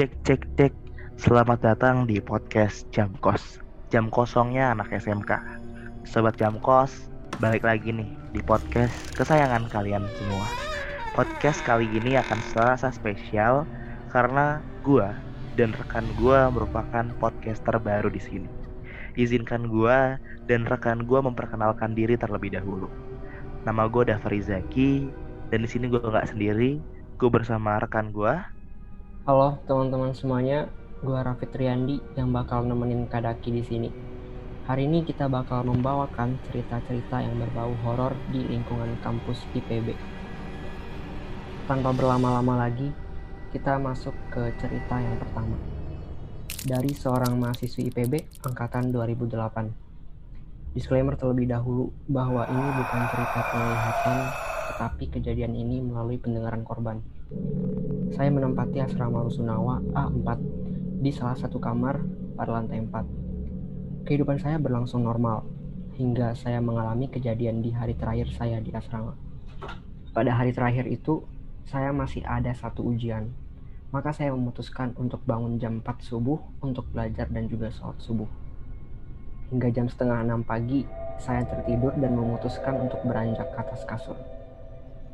Cek cek cek. Selamat datang di podcast Jam Kos. Jam kosongnya anak SMK. Sobat Jam Kos, balik lagi nih di podcast kesayangan kalian semua. Podcast kali ini akan serasa spesial karena gua dan rekan gua merupakan podcaster baru di sini. Izinkan gua dan rekan gua memperkenalkan diri terlebih dahulu. Nama gue Davari Zaki dan di sini gue nggak sendiri, gue bersama rekan gue. Halo teman-teman semuanya, gue Raffi Triandi yang bakal nemenin Kadaki di sini. Hari ini kita bakal membawakan cerita-cerita yang berbau horor di lingkungan kampus IPB. Tanpa berlama-lama lagi, kita masuk ke cerita yang pertama. Dari seorang mahasiswi IPB angkatan 2008. Disclaimer terlebih dahulu bahwa ini bukan cerita penglihatan, tetapi kejadian ini melalui pendengaran korban. Saya menempati asrama Rusunawa A4 di salah satu kamar pada lantai 4. Kehidupan saya berlangsung normal hingga saya mengalami kejadian di hari terakhir saya di asrama. Pada hari terakhir itu, saya masih ada satu ujian. Maka saya memutuskan untuk bangun jam 4 subuh untuk belajar dan juga sholat subuh. Hingga jam setengah enam pagi, saya tertidur dan memutuskan untuk beranjak ke atas kasur.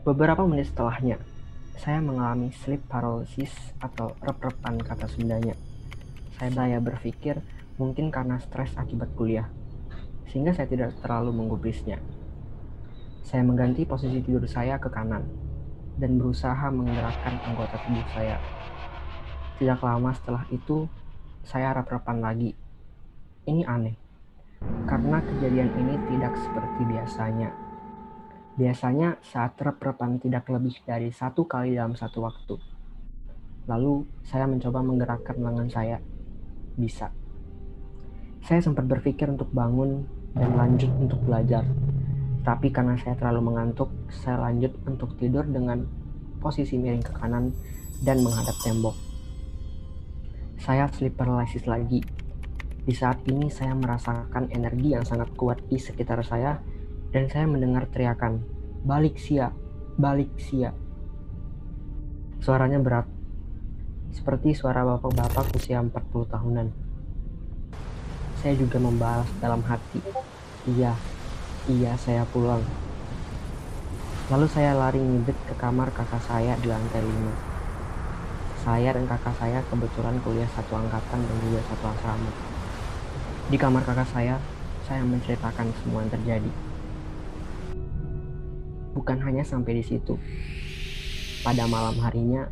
Beberapa menit setelahnya, saya mengalami sleep paralysis atau rep-repan kata Sundanya. Saya, saya berpikir mungkin karena stres akibat kuliah, sehingga saya tidak terlalu menggubrisnya. Saya mengganti posisi tidur saya ke kanan dan berusaha menggerakkan anggota tubuh saya. Tidak lama setelah itu, saya rep-repan lagi. Ini aneh karena kejadian ini tidak seperti biasanya. Biasanya saat rep-repan tidak lebih dari satu kali dalam satu waktu. Lalu saya mencoba menggerakkan lengan saya. Bisa. Saya sempat berpikir untuk bangun dan lanjut untuk belajar. Tapi karena saya terlalu mengantuk, saya lanjut untuk tidur dengan posisi miring ke kanan dan menghadap tembok. Saya sleep paralysis lagi di saat ini saya merasakan energi yang sangat kuat di sekitar saya dan saya mendengar teriakan, balik sia, balik sia. Suaranya berat, seperti suara bapak-bapak usia 40 tahunan. Saya juga membalas dalam hati, iya, iya saya pulang. Lalu saya lari ngibet ke kamar kakak saya di lantai 5. Saya dan kakak saya kebetulan kuliah satu angkatan dan juga satu asrama. Di kamar kakak saya, saya menceritakan semua yang terjadi. Bukan hanya sampai di situ. Pada malam harinya,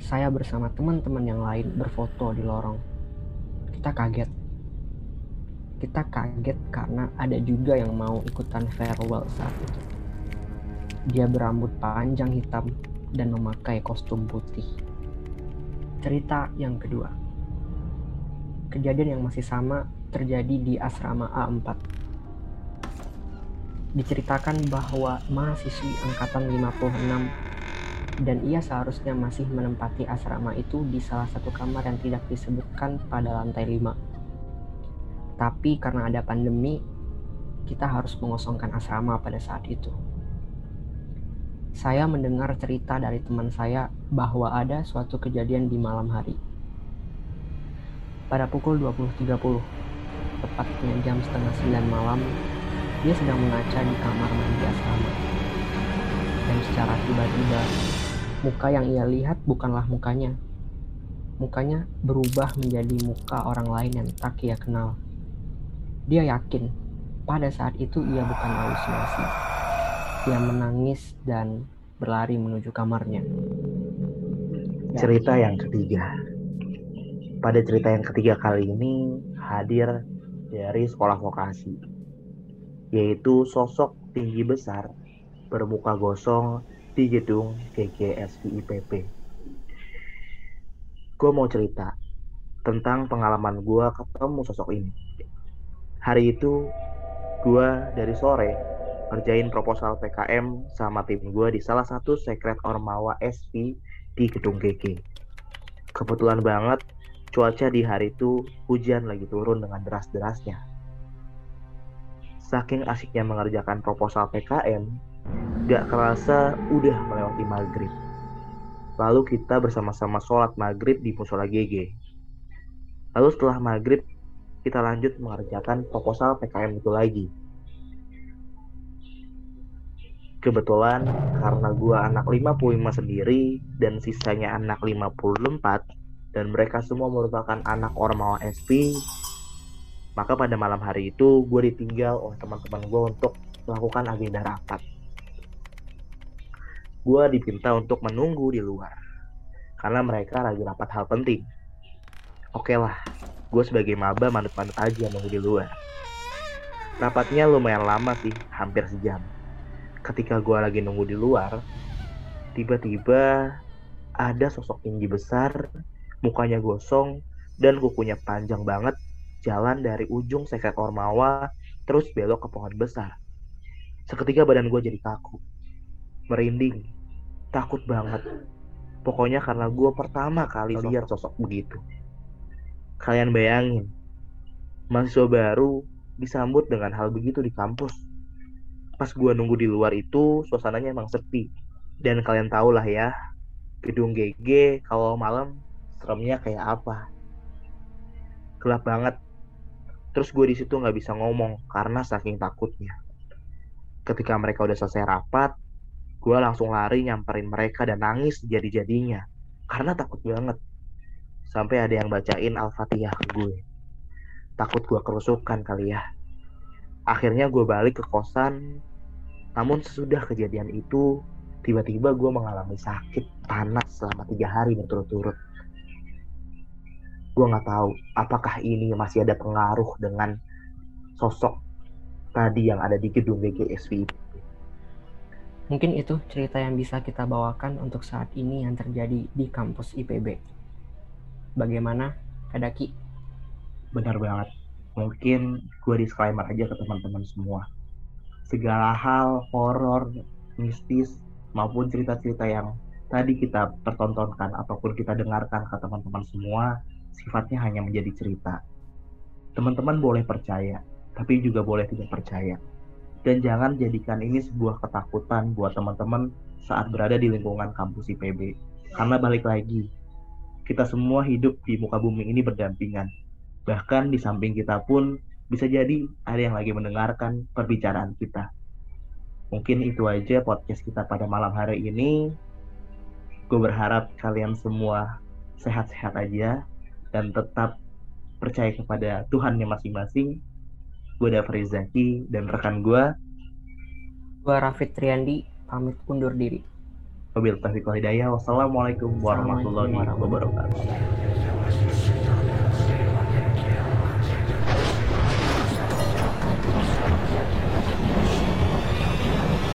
saya bersama teman-teman yang lain berfoto di lorong. Kita kaget. Kita kaget karena ada juga yang mau ikutan farewell saat itu. Dia berambut panjang hitam dan memakai kostum putih. Cerita yang kedua. Kejadian yang masih sama terjadi di asrama A4. Diceritakan bahwa mahasiswi angkatan 56 dan ia seharusnya masih menempati asrama itu di salah satu kamar yang tidak disebutkan pada lantai 5. Tapi karena ada pandemi, kita harus mengosongkan asrama pada saat itu. Saya mendengar cerita dari teman saya bahwa ada suatu kejadian di malam hari. Pada pukul 20.30, tepatnya jam setengah sembilan malam, dia sedang mengaca di kamar mandi asrama. Dan secara tiba-tiba, muka yang ia lihat bukanlah mukanya. Mukanya berubah menjadi muka orang lain yang tak ia kenal. Dia yakin pada saat itu ia bukan halusinasi. Ia menangis dan berlari menuju kamarnya. Cerita yang ketiga. Pada cerita yang ketiga kali ini hadir dari sekolah vokasi, yaitu sosok tinggi besar bermuka gosong di gedung GGSV IPP. Gue mau cerita tentang pengalaman gue ketemu sosok ini. Hari itu gue dari sore ngerjain proposal PKM sama tim gue di salah satu sekret Ormawa SP di gedung GG. Kebetulan banget Cuaca di hari itu hujan lagi turun dengan deras-derasnya. Saking asiknya mengerjakan proposal PKM, gak kerasa udah melewati maghrib. Lalu kita bersama-sama sholat maghrib di musola GG. Lalu setelah maghrib, kita lanjut mengerjakan proposal PKM itu lagi. Kebetulan karena gua anak 55 sendiri dan sisanya anak 54 dan mereka semua merupakan anak Ormawa SP, maka pada malam hari itu gue ditinggal oleh teman-teman gue untuk melakukan agenda rapat. Gue dipinta untuk menunggu di luar karena mereka lagi rapat hal penting. Oke lah, gue sebagai maba manut-manut aja nunggu di luar. Rapatnya lumayan lama sih, hampir sejam ketika gue lagi nunggu di luar, tiba-tiba ada sosok tinggi besar, mukanya gosong, dan kukunya panjang banget, jalan dari ujung sekret Ormawa, terus belok ke pohon besar. Seketika badan gue jadi kaku, merinding, takut banget. Pokoknya karena gue pertama kali lihat sosok begitu. Kalian bayangin, mahasiswa baru disambut dengan hal begitu di kampus. Pas gua nunggu di luar itu suasananya emang sepi. Dan kalian tau lah ya gedung GG kalau malam seremnya kayak apa. Gelap banget terus gue di situ nggak bisa ngomong karena saking takutnya. Ketika mereka udah selesai rapat gue langsung lari nyamperin mereka dan nangis jadi-jadinya. Karena takut banget. Sampai ada yang bacain al-fatihah ke gue. Takut gue kerusukan kali ya. Akhirnya gue balik ke kosan. Namun sesudah kejadian itu, tiba-tiba gue mengalami sakit panas selama tiga hari berturut-turut. Gue nggak tahu apakah ini masih ada pengaruh dengan sosok tadi yang ada di gedung GGSV Mungkin itu cerita yang bisa kita bawakan untuk saat ini yang terjadi di kampus IPB. Bagaimana, Kadaki? Benar banget. Mungkin gue disclaimer aja ke teman-teman semua segala hal horor, mistis maupun cerita-cerita yang tadi kita pertontonkan ataupun kita dengarkan ke teman-teman semua sifatnya hanya menjadi cerita. Teman-teman boleh percaya, tapi juga boleh tidak percaya. Dan jangan jadikan ini sebuah ketakutan buat teman-teman saat berada di lingkungan kampus IPB. Karena balik lagi, kita semua hidup di muka bumi ini berdampingan. Bahkan di samping kita pun bisa jadi ada yang lagi mendengarkan perbicaraan kita. Mungkin itu aja podcast kita pada malam hari ini. Gue berharap kalian semua sehat-sehat aja dan tetap percaya kepada Tuhannya masing-masing. Gue Dava Zaki dan rekan gue. Gue Rafid Triandi, pamit undur diri. Wabillahi taufiq Wassalamualaikum warahmatullahi wabarakatuh.